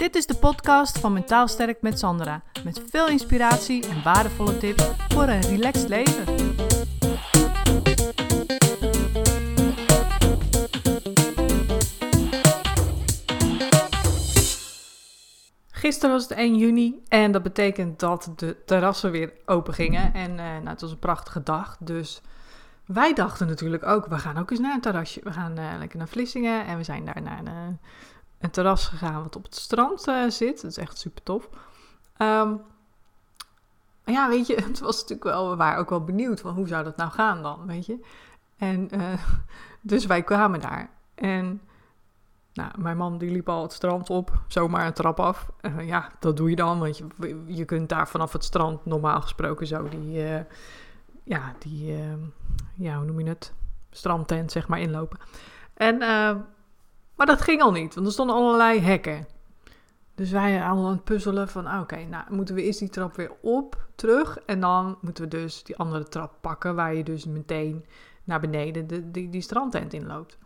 Dit is de podcast van Mentaal Sterk met Sandra. Met veel inspiratie en waardevolle tips voor een relaxed leven. Gisteren was het 1 juni en dat betekent dat de terrassen weer open gingen. En uh, nou, het was een prachtige dag, dus wij dachten natuurlijk ook, we gaan ook eens naar een terrasje. We gaan uh, lekker naar Vlissingen en we zijn daar naar een, een terras gegaan wat op het strand uh, zit. Dat is echt super tof. Um, ja, weet je, het was natuurlijk wel, we waren ook wel benieuwd van hoe zou dat nou gaan dan, weet je. En uh, dus wij kwamen daar en nou, mijn man die liep al het strand op, zomaar een trap af. Uh, ja, dat doe je dan, want je, je kunt daar vanaf het strand normaal gesproken zo die, ja, die, uh, ja, hoe noem je het, strandtent zeg maar inlopen. En, maar dat ging al niet, want er stonden allerlei hekken. Dus wij al aan het puzzelen van, ah, oké, nou moeten we eerst die trap weer op, terug. En dan moeten we dus die andere trap pakken, waar je dus meteen naar beneden de, die, die strandtent inloopt.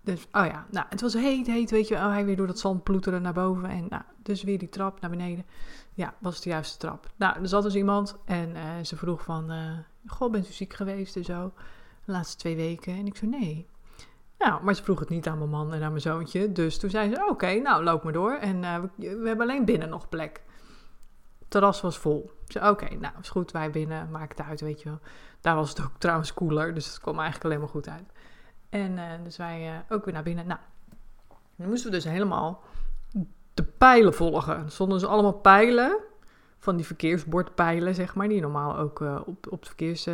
Dus, oh ja, nou, het was heet, heet, weet je. Oh, hij weer door dat zand ploeteren naar boven. En nou, dus weer die trap naar beneden. Ja, was de juiste trap. Nou, er zat dus iemand en uh, ze vroeg van... Uh, Goh, bent u ziek geweest en zo? De laatste twee weken. En ik zei, nee. Nou, maar ze vroeg het niet aan mijn man en aan mijn zoontje. Dus toen zei ze, oké, okay, nou, loop maar door. En uh, we, hebben alleen binnen nog plek. Het terras was vol. Zei, oké, nou, is goed, wij binnen. Maakt het uit, weet je wel. Daar was het ook trouwens cooler, dus het kwam eigenlijk alleen maar goed uit. En uh, dus wij uh, ook weer naar binnen. Nou, dan moesten we dus helemaal de pijlen volgen. Er stonden dus allemaal pijlen van die verkeersbordpijlen, zeg maar, die je normaal ook op, op, verkeers,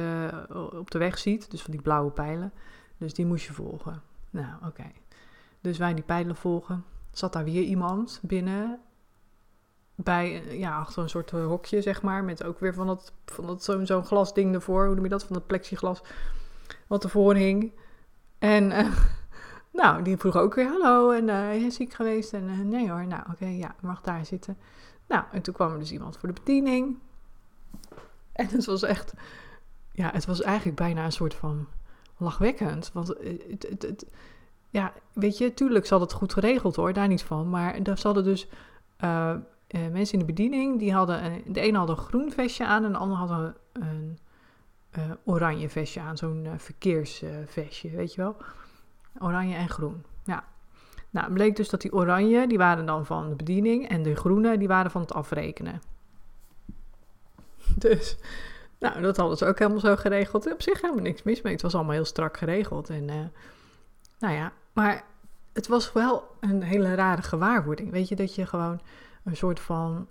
op de weg ziet. Dus van die blauwe pijlen. Dus die moest je volgen. Nou, oké. Dus wij die pijlen volgen. Zat daar weer iemand binnen. Bij, ja, achter een soort hokje, zeg maar. Met ook weer van dat, van dat zo'n zo'n glasding ervoor. Hoe noem je dat? Van dat plexiglas. Wat ervoor hing. En uh, nou, die vroeg ook weer hallo en uh, je ziek geweest? En nee hoor, nou oké, ja, mag daar zitten. Nou, en toen kwam er dus iemand voor de bediening. En het was echt, ja, het was eigenlijk bijna een soort van lachwekkend. Want het, het, het ja, weet je, tuurlijk zal het goed geregeld hoor, daar niet van. Maar daar hadden dus mensen in de bediening, die hadden, een, de ene had een groen vestje aan en de ander had een, een oranje vestje aan, zo'n uh, verkeersvestje, weet je wel. Oranje en groen, ja. Nou, bleek dus dat die oranje, die waren dan van de bediening en de groene, die waren van het afrekenen. Dus, nou, dat hadden ze ook helemaal zo geregeld. Op zich helemaal niks mis mee. Het was allemaal heel strak geregeld. En, uh, nou ja, maar het was wel een hele rare gewaarwording. Weet je, dat je gewoon een soort van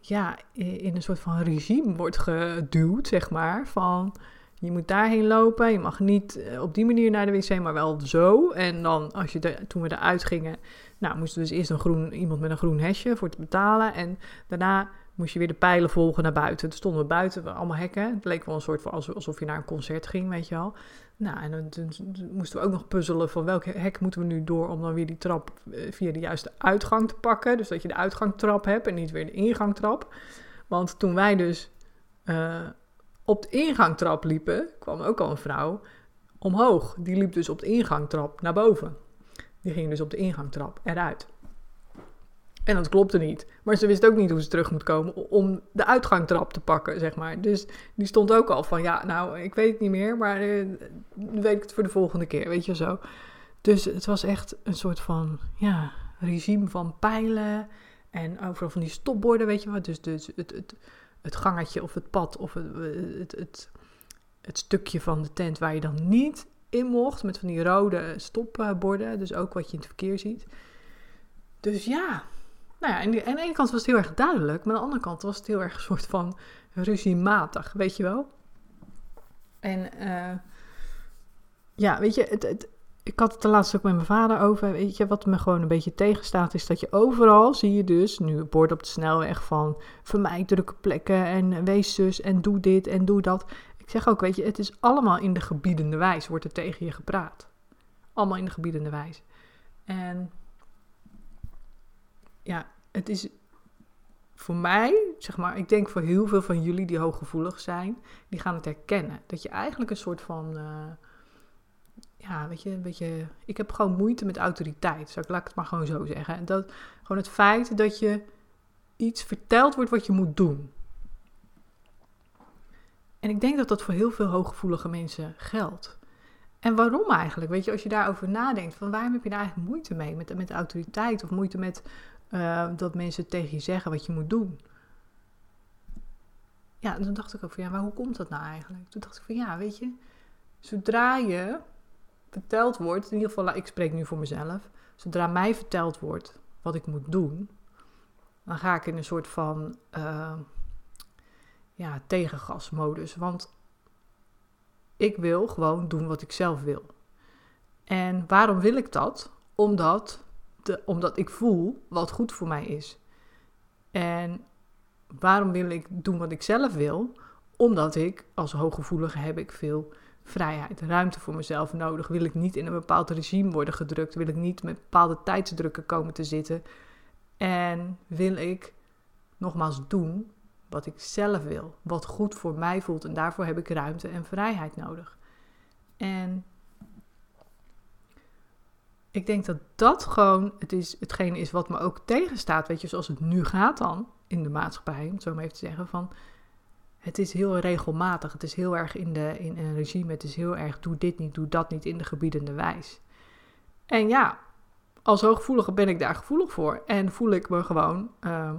ja, in een soort van regime wordt geduwd, zeg maar. Van je moet daarheen lopen, je mag niet op die manier naar de wc, maar wel zo. En dan, als je toen we eruit gingen, nou, moesten dus eerst een groen, iemand met een groen hesje voor te betalen. En daarna moest je weer de pijlen volgen naar buiten. Toen stonden we buiten, allemaal hekken. Het leek wel een soort van alsof je naar een concert ging, weet je wel. Nou, en toen moesten we ook nog puzzelen van welk hek moeten we nu door om dan weer die trap via de juiste uitgang te pakken. Dus dat je de uitgangtrap hebt en niet weer de ingangtrap. Want toen wij dus uh, op de ingangtrap liepen, kwam ook al een vrouw omhoog. Die liep dus op de ingangtrap naar boven. Die ging dus op de ingangtrap eruit. En dat klopte niet. Maar ze wist ook niet hoe ze terug moet komen om de uitgangtrap te pakken, zeg maar. Dus die stond ook al van, ja, nou, ik weet het niet meer, maar uh, weet ik het voor de volgende keer, weet je zo. Dus het was echt een soort van, ja, regime van pijlen en overal van die stopborden, weet je wat. Dus, dus het, het, het gangetje of het pad of het, het, het, het stukje van de tent waar je dan niet in mocht, met van die rode stopborden, dus ook wat je in het verkeer ziet. Dus ja, nou ja, en aan de ene kant was het heel erg duidelijk, maar aan de andere kant was het heel erg een soort van ruziematig, weet je wel? En uh, ja, weet je, het, het, ik had het de laatste ook met mijn vader over. Weet je, wat me gewoon een beetje tegenstaat, is dat je overal zie je dus nu bord op de snelweg van vermijd drukke plekken en wees zus en doe dit en doe dat. Ik zeg ook, weet je, het is allemaal in de gebiedende wijs, wordt er tegen je gepraat. Allemaal in de gebiedende wijs. En ja, het is voor mij, zeg maar, ik denk voor heel veel van jullie die hooggevoelig zijn, die gaan het herkennen. Dat je eigenlijk een soort van, uh, ja, weet je, een beetje, ik heb gewoon moeite met autoriteit, zou ik, laat ik het maar gewoon zo zeggen. En dat, gewoon het feit dat je iets verteld wordt wat je moet doen. En ik denk dat dat voor heel veel hooggevoelige mensen geldt. En waarom eigenlijk? Weet je, als je daarover nadenkt, van waarom heb je daar eigenlijk moeite mee? Met, met autoriteit of moeite met uh, dat mensen tegen je zeggen wat je moet doen? Ja, en toen dacht ik ook van ja, maar hoe komt dat nou eigenlijk? Toen dacht ik van ja, weet je, zodra je verteld wordt, in ieder geval, ik spreek nu voor mezelf, zodra mij verteld wordt wat ik moet doen, dan ga ik in een soort van uh, ja, tegengasmodus. Want ik wil gewoon doen wat ik zelf wil. En waarom wil ik dat? Omdat, de, omdat ik voel wat goed voor mij is. En waarom wil ik doen wat ik zelf wil? Omdat ik als hooggevoelige heb ik veel vrijheid, ruimte voor mezelf nodig. Wil ik niet in een bepaald regime worden gedrukt? Wil ik niet met bepaalde tijdsdrukken komen te zitten? En wil ik nogmaals doen wat ik zelf wil, wat goed voor mij voelt. En daarvoor heb ik ruimte en vrijheid nodig. En ik denk dat dat gewoon het is, hetgene is wat me ook tegenstaat. Weet je, zoals het nu gaat dan in de maatschappij, om het zo maar even te zeggen. Van, het is heel regelmatig. Het is heel erg in, de, in een regime. Het is heel erg doe dit niet, doe dat niet in de gebiedende wijs. En ja, als hooggevoelige ben ik daar gevoelig voor. En voel ik me gewoon ehm,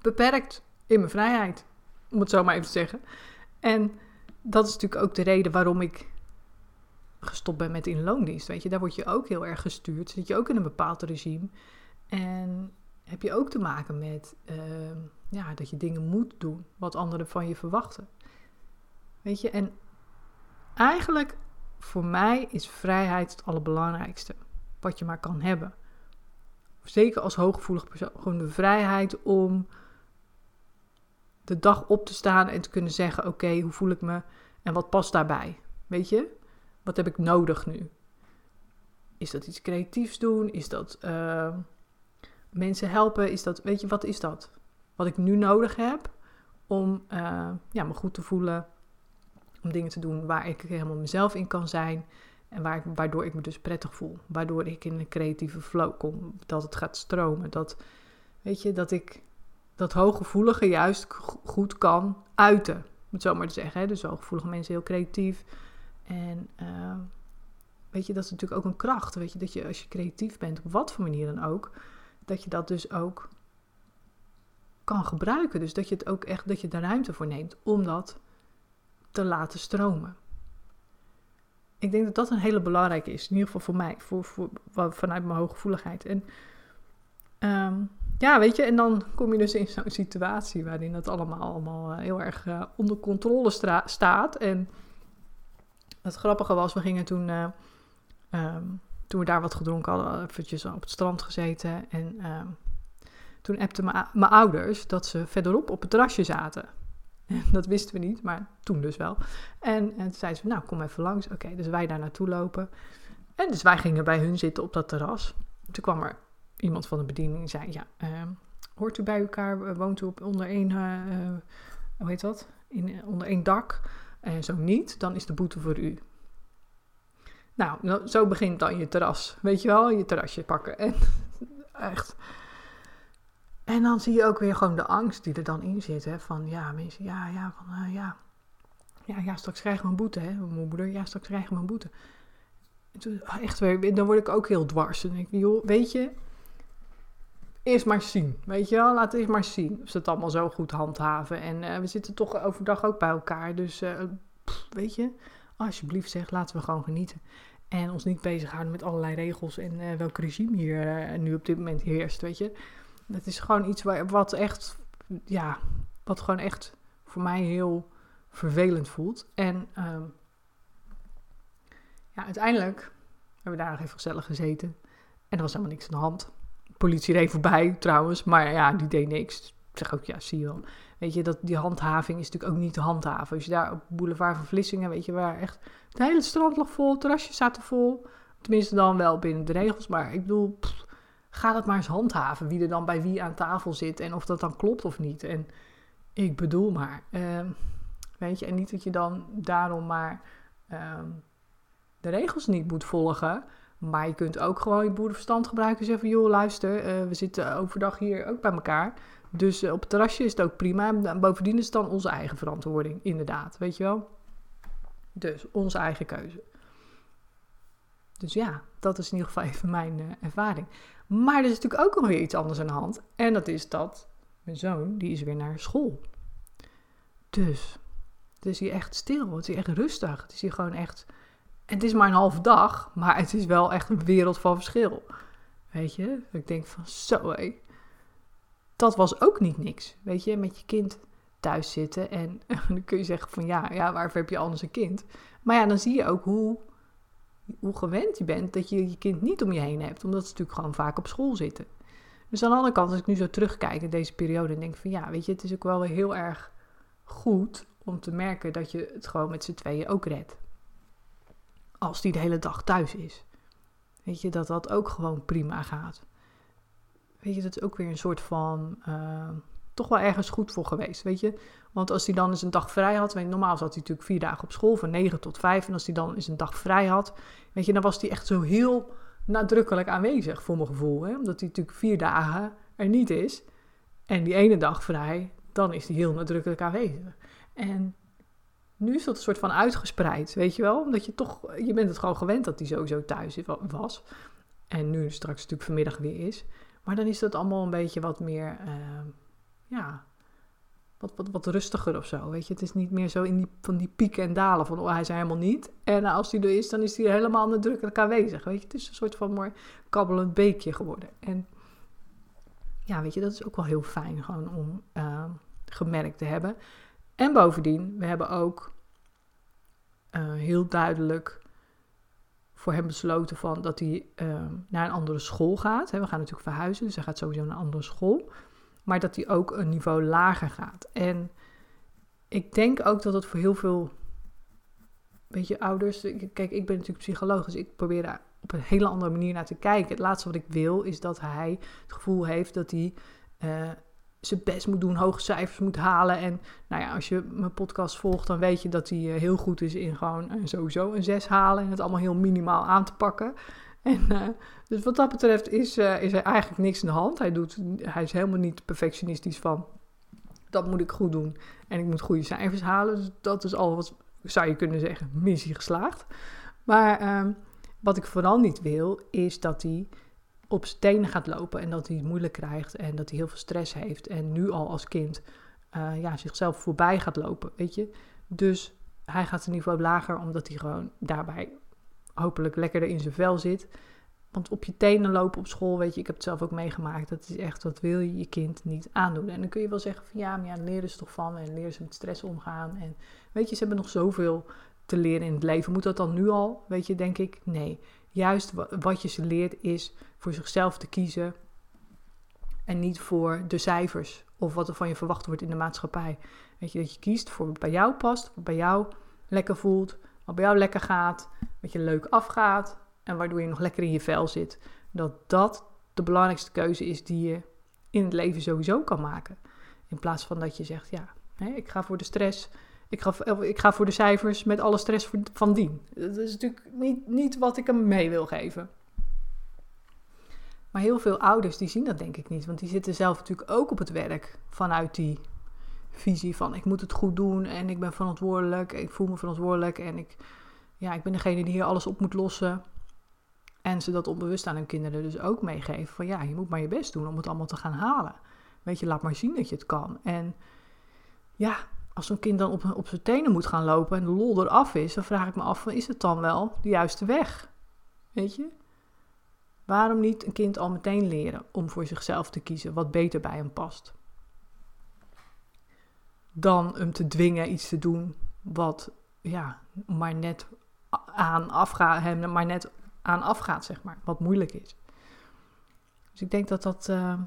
beperkt in mijn vrijheid. Om het zo maar even te zeggen. En dat is natuurlijk ook de reden waarom ik gestopt ben met in loondienst. Weet je, daar word je ook heel erg gestuurd. Zit je ook in een bepaald regime. En heb je ook te maken met ehm, ja, dat je dingen moet doen wat anderen van je verwachten. Weet je, en eigenlijk voor mij is vrijheid het allerbelangrijkste wat je maar kan hebben. Zeker als hooggevoelig persoon. Gewoon de vrijheid om de dag op te staan en te kunnen zeggen: Oké, hoe voel ik me en wat past daarbij? Weet je, wat heb ik nodig nu? Is dat iets creatiefs doen? Is dat uh, mensen helpen? Is dat, weet je, wat is dat? Wat ik nu nodig heb om uh, ja, me goed te voelen, om dingen te doen waar ik helemaal mezelf in kan zijn. En waar, waardoor ik me dus prettig voel. Waardoor ik in een creatieve flow kom. Dat het gaat stromen. Dat, weet je, dat ik dat hooggevoelige juist goed kan uiten. Om het zo maar te zeggen. Hè? Dus hooggevoelige mensen heel creatief. En uh, weet je, dat is natuurlijk ook een kracht. Weet je, dat je als je creatief bent, op wat voor manier dan ook, dat je dat dus ook kan gebruiken. Dus dat je het ook echt, dat je de ruimte voor neemt om dat te laten stromen. Ik denk dat dat een hele belangrijke is. In ieder geval voor mij, voor, voor, vanuit mijn hooggevoeligheid. En um, ja, weet je, en dan kom je dus in zo'n situatie waarin het allemaal, allemaal eh, heel erg uh, onder controle staat. En het grappige was, we gingen toen, uh, um, toen we daar wat gedronken hadden, eventjes op het strand gezeten. En um, toen appten mijn ouders dat ze verderop op het terrasje zaten. dat wisten we niet, maar toen dus wel. En, en toen zeiden ze, nou kom even langs. Oké, dus wij daar naartoe lopen. En dus wij gingen bij hun zitten op dat terras. Toen kwam er iemand van de bediening zei, ja, uh, hoort u bij elkaar, woont u op onder één, uh, hoe heet dat, In, onder één dak? En zo niet, dan is de boete voor u. Nou, zo begint dan je terras, weet je wel, je terrasje pakken. En echt. En dan zie je ook weer gewoon de angst die er dan in zit, hè, van ja, mensen, ja, ja, van ja. Ja, ja, straks krijgen we een boete, hè, mijn moeder, ja, straks krijgen we een boete. Toen, echt weer, dan word ik ook heel dwars. En ik, joh, weet je, eerst maar zien. Weet je wel, laat eerst maar zien of ze het allemaal zo goed handhaven. En uh, we zitten toch overdag ook bij elkaar. Dus pff, weet je, alsjeblieft zeg, laten we gewoon genieten. En ons niet bezighouden met allerlei regels en uh, welk regime hier nu op dit moment heerst, weet je. Dat is gewoon iets wat echt, ja, wat gewoon echt voor mij heel vervelend voelt. En ehm, ja, uiteindelijk hebben we daar nog even gezellig gezeten. En er was helemaal niks aan de hand politie reed voorbij trouwens, maar ja, die deed niks. Ik zeg ook, ja, zie je wel. Weet je, dat, die handhaving is natuurlijk ook niet te handhaven. Als je daar op Boulevard van Vlissingen, weet je, waar echt het hele strand lag vol, terrasjes zaten vol. Tenminste dan wel binnen de regels, maar ik bedoel, ga dat maar eens handhaven. Wie er dan bij wie aan tafel zit en of dat dan klopt of niet. En ik bedoel maar, uh, weet je, en niet dat je dan daarom maar... Uh, de regels niet moet volgen. Maar je kunt ook gewoon je boerenverstand gebruiken en zeggen van... joh, luister, eh, we zitten overdag hier ook bij elkaar. Dus eh, op het terrasje is het ook prima. En bovendien is het dan onze eigen verantwoording, inderdaad. Weet je wel? Dus onze eigen keuze. Dus ja, dat is in ieder geval even mijn ervaring. Maar er is natuurlijk ook nog weer iets anders aan de hand. En dat is dat mijn zoon, die is weer naar school. Dus, het is hier echt stil. Het is hier echt rustig. Het is hier gewoon echt... Het is maar een halve dag, maar het is wel echt een wereld van verschil. Weet je? Ik denk van, zo hé. Dat was ook niet niks. Weet je, met je kind thuis zitten. En dan kun je zeggen van, ja, ja waarvoor heb je anders een kind? Maar ja, dan zie je ook hoe hoe gewend je bent dat je je kind niet om je heen hebt, omdat ze natuurlijk gewoon vaak op school zitten. Dus aan de andere kant, als ik nu zo terugkijk in deze periode en denk van ja, weet je, het is ook wel heel erg goed om te merken dat je het gewoon met z'n tweeën ook redt. Als die de hele dag thuis is. Weet je, dat dat ook gewoon prima gaat. Weet je, dat is ook weer een soort van uh, toch wel ergens goed voor geweest, weet je. Want als hij dan eens een dag vrij had, weet je, normaal zat hij natuurlijk vier dagen op school, van 9 tot 5. En als hij dan eens een dag vrij had, weet je, dan was hij echt zo heel nadrukkelijk aanwezig, voor mijn gevoel. Hè? Omdat hij natuurlijk vier dagen er niet is. En die ene dag vrij, dan is hij heel nadrukkelijk aanwezig. En nu is dat een soort van uitgespreid, weet je wel. Omdat je toch, je bent het gewoon gewend dat hij sowieso thuis was. En nu straks natuurlijk vanmiddag weer is. Maar dan is dat allemaal een beetje wat meer... Uh, ja, wat, wat, wat rustiger of zo. Weet je, het is niet meer zo in die, van die pieken en dalen van oh, hij is helemaal niet. En als hij er is, dan is hij helemaal nadrukkelijk aanwezig. Weet je, het is een soort van mooi kabbelend beekje geworden. En ja, weet je, dat is ook wel heel fijn gewoon om uh, gemerkt te hebben. En bovendien, we hebben ook uh, heel duidelijk voor hem besloten van dat hij uh, naar een andere school gaat. We gaan natuurlijk verhuizen, dus hij gaat sowieso naar een andere school maar dat die ook een niveau lager gaat. En ik denk ook dat het voor heel veel, weet je, ouders, kijk, ik ben natuurlijk psycholoog, dus ik probeer daar op een hele andere manier naar te kijken. Het laatste wat ik wil is dat hij het gevoel heeft dat hij uh, zijn best moet doen, hoge cijfers moet halen. En nou ja, als je mijn podcast volgt, dan weet je dat hij eh, heel goed is in gewoon uh, sowieso een 6 halen en het allemaal heel minimaal aan te pakken. En, uh, dus wat dat betreft is, uh, is er eigenlijk niks aan de hand. Hij, doet, hij is helemaal niet perfectionistisch van dat moet ik goed doen en ik moet goede cijfers halen. Dus dat is al wat zou je kunnen zeggen, missie geslaagd. Maar uh, wat ik vooral niet wil, is dat hij op zijn tenen gaat lopen en dat hij het moeilijk krijgt en dat hij heel veel stress heeft. En nu al als kind uh, ja, zichzelf voorbij gaat lopen, weet je. Dus hij gaat zijn niveau lager omdat hij gewoon daarbij hopelijk lekkerder in zijn vel zit. Want op je tenen lopen op school, weet je, ik heb het zelf ook meegemaakt. Dat is echt, wat wil je je kind niet aandoen. En dan kun je wel zeggen van ja, maar ja, leren ze toch van en leren ze met stress omgaan. En weet je, ze hebben nog zoveel te leren in het leven. Moet dat dan nu al? Weet je, denk ik, nee. Juist wat je ze leert is voor zichzelf te kiezen. En niet voor de cijfers of wat er van je verwacht wordt in de maatschappij. Weet je, dat je kiest voor wat bij jou past, wat bij jou lekker voelt, wat bij jou lekker gaat, wat je leuk afgaat en waardoor je nog lekker in je vel zit. Dat dat de belangrijkste keuze is die je in het leven sowieso kan maken. In plaats van dat je zegt, ja, ik ga voor de stress, ik ga, ik ga voor de cijfers met alle stress van dien. Dat is natuurlijk niet, niet wat ik hem mee wil geven. Maar heel veel ouders die zien dat denk ik niet, want die zitten zelf natuurlijk ook op het werk vanuit die visie van ik moet het goed doen en ik ben verantwoordelijk, ik voel me verantwoordelijk en ik, ja, ik ben degene die hier alles op moet lossen. En ze dat onbewust aan hun kinderen dus ook meegeven van ja, je moet maar je best doen om het allemaal te gaan halen. Weet je, laat maar zien dat je het kan. En ja, als zo'n kind dan op, op zijn tenen moet gaan lopen en de lol eraf is, dan vraag ik me af is het dan wel de juiste weg? Weet je? Waarom niet een kind al meteen leren om voor zichzelf te kiezen wat beter bij hem past? dan hem te dwingen iets te doen wat ja, maar net aan afgaat, hem maar net aan afgaat, zeg maar, wat moeilijk is. Dus ik denk dat dat. Uh,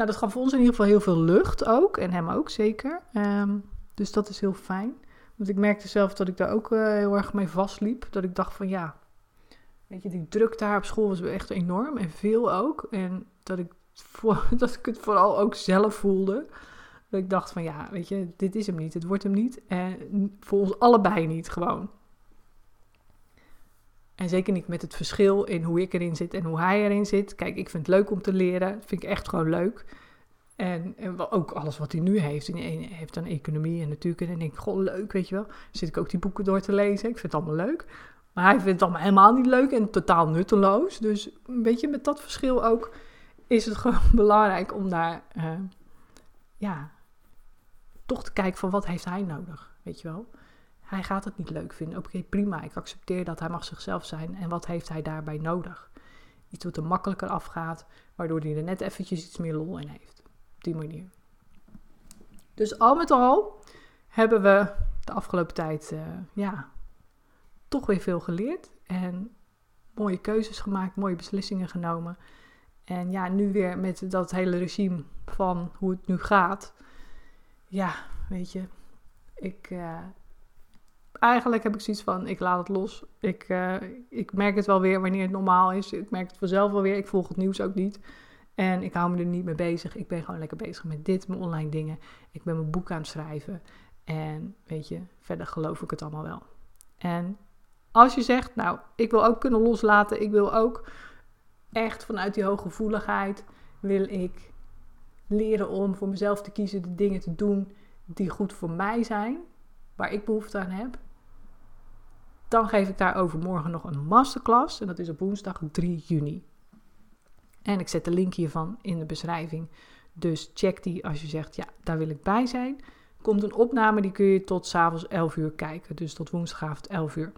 nou, dat gaf ons in ieder geval heel veel lucht ook. En hem ook zeker. Um, dus dat is heel fijn. Want ik merkte zelf dat ik daar ook uh, heel erg mee vastliep. Dat ik dacht van ja. Weet je, die druk daar op school was echt enorm. En veel ook. En dat ik, voor, dat ik het vooral ook zelf voelde. Dat ik dacht van ja, weet je, dit is hem niet, het wordt hem niet. En voor ons allebei niet gewoon. En zeker niet met het verschil in hoe ik erin zit en hoe hij erin zit. Kijk, ik vind het leuk om te leren. Dat vind ik echt gewoon leuk. En, en ook alles wat hij nu heeft. Hij heeft dan economie en natuurkunde. En denk ik, goh, leuk, weet je wel. Zit ik ook die boeken door te lezen. Ik vind het allemaal leuk. Maar hij vindt het allemaal helemaal niet leuk en totaal nutteloos. Dus weet je, met dat verschil ook is het gewoon belangrijk om daar, uh, ja, toch te kijken van wat heeft hij nodig, weet je wel. Hij gaat het niet leuk vinden. Oké, prima, ik accepteer dat hij mag zichzelf zijn. En wat heeft hij daarbij nodig? Iets wat er makkelijker afgaat, waardoor hij er net eventjes iets meer lol in heeft. Op die manier. Dus al met al hebben we de afgelopen tijd, uh, ja, toch weer veel geleerd. En mooie keuzes gemaakt, mooie beslissingen genomen. En ja, nu weer met dat hele regime van hoe het nu gaat. Ja, weet je, ik. Uh, eigenlijk heb ik zoiets van: ik laat het los. Ik, uh, ik merk het wel weer wanneer het normaal is. Ik merk het vanzelf wel weer. Ik volg het nieuws ook niet. En ik hou me er niet mee bezig. Ik ben gewoon lekker bezig met dit, mijn online dingen. Ik ben mijn boek aan het schrijven. En weet je, verder geloof ik het allemaal wel. En als je zegt, nou, ik wil ook kunnen loslaten, ik wil ook echt vanuit die hooggevoeligheid, wil ik leren om voor mezelf te kiezen, de dingen te doen die goed voor mij zijn, waar ik behoefte aan heb. Dan geef ik daar overmorgen nog een masterclass en dat is op woensdag 3 juni. En ik zet de link hiervan in de beschrijving. Dus check die als je zegt, ja, daar wil ik bij zijn. Komt een opname, die kun je tot s'avonds 11 uur kijken. Dus tot woensdagavond 11 uur.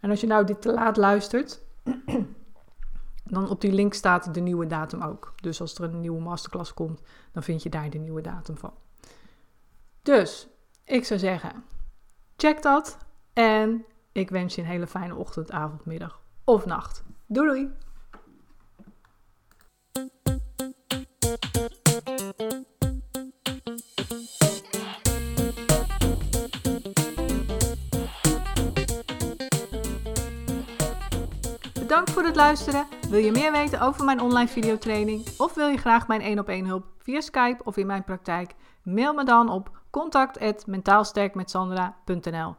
En als je nou dit te laat luistert, dan op die link staat de nieuwe datum ook. Dus als er een nieuwe masterclass komt, dan vind je daar de nieuwe datum van. Dus ik zou zeggen, check dat en ik wens je een hele fijne ochtend, avond, middag of nacht. Doei doei! Bedankt voor het luisteren. Wil je meer weten over mijn online videotraining of wil je graag mijn 1 op 1 hulp via Skype of in mijn praktijk? Mail me dan op contact@mentaalsterkmetsandra.nl.